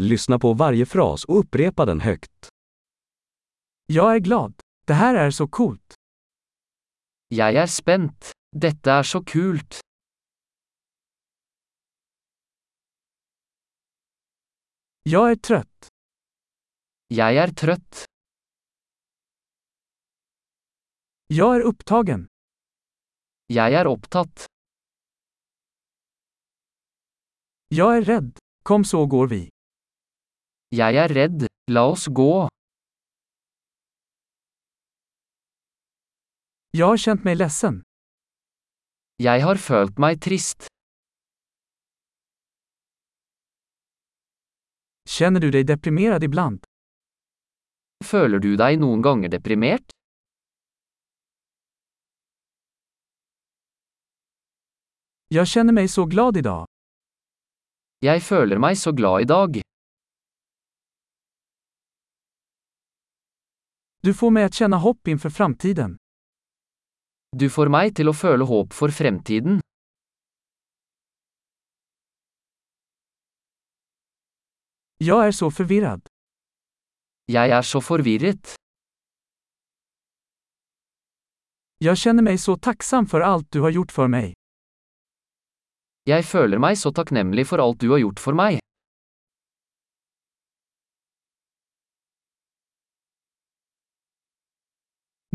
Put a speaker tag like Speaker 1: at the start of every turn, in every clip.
Speaker 1: Lyssna på varje fras och upprepa den högt.
Speaker 2: Jag är glad. Det här är så coolt.
Speaker 3: Jeg er spent. Dette er så kult.
Speaker 2: Jag är trött.
Speaker 3: Jeg er trøtt.
Speaker 2: Jag är upptagen.
Speaker 3: Jeg er opptatt.
Speaker 2: Jag är rädd. Kom så går vi.
Speaker 3: Jeg er redd. La oss gå.
Speaker 2: Jag har känt mig ledsen.
Speaker 3: Jeg har følt meg trist.
Speaker 2: Känner du dig deprimerad ibland?
Speaker 3: Føler du deg noen ganger deprimert?
Speaker 2: Jag känner mig så glad idag.
Speaker 3: Jeg føler meg så glad i
Speaker 2: Du får mig att känna hopp inför framtiden.
Speaker 3: Du får meg til å føle håp for fremtiden.
Speaker 2: Jag är så förvirrad.
Speaker 3: Jeg er så forvirret.
Speaker 2: Jag känner mig så tacksam för allt du har gjort för mig.
Speaker 3: Jeg føler meg så takknemlig for alt du har gjort for meg.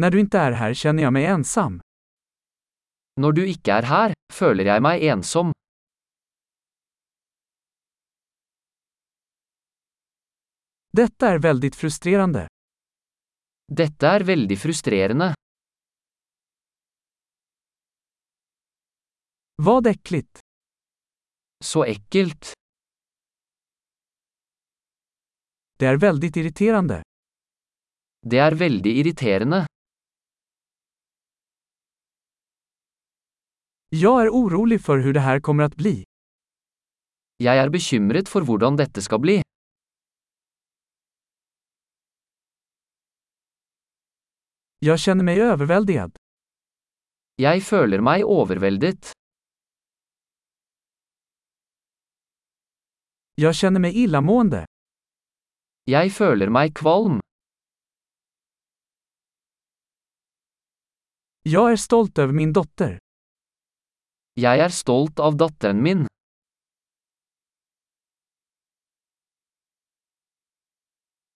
Speaker 2: När du inte är här känner jag mig ensam.
Speaker 3: Når du ikke er her, føler jeg meg ensom.
Speaker 2: Detta är väldigt frustrerande.
Speaker 3: Dette er veldig frustrerende.
Speaker 2: Vad äckligt.
Speaker 3: Så ekkelt.
Speaker 2: Det är väldigt irriterande.
Speaker 3: Det er veldig irriterende.
Speaker 2: Jag är orolig för hur det här kommer att bli.
Speaker 3: Jeg er bekymret for hvordan dette skal bli.
Speaker 2: Jag känner mig överväldigad.
Speaker 3: Jeg føler meg overveldet.
Speaker 2: Jag känner mig illamående.
Speaker 3: Jeg føler meg kvalm.
Speaker 2: Jag är stolt över min dotter.
Speaker 3: Jeg er stolt av datteren min.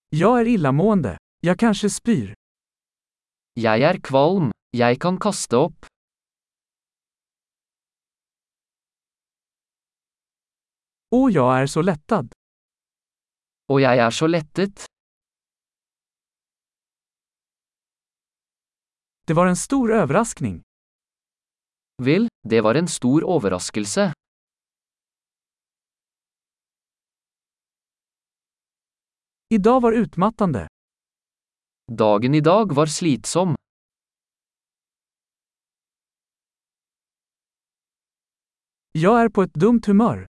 Speaker 2: Jag är illamående. Jag kanske spyr.
Speaker 3: Jeg er kvalm. Jeg kan kaste opp.
Speaker 2: Och jag är så lättad.
Speaker 3: Og jeg er så lettet.
Speaker 2: Det var en stor överraskning.
Speaker 3: Vel, det var en stor overraskelse.
Speaker 2: Idag var utmattande.
Speaker 3: Dagen i dag var slitsom.
Speaker 2: Jag är på ett dumt humör.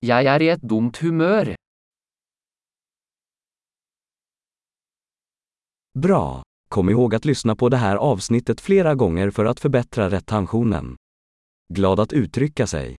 Speaker 3: Jeg er i et dumt humør.
Speaker 1: Bra! Kom ihåg att lyssna på det här avsnittet flera gånger för att förbättra retentionen. Glad att uttrycka sig.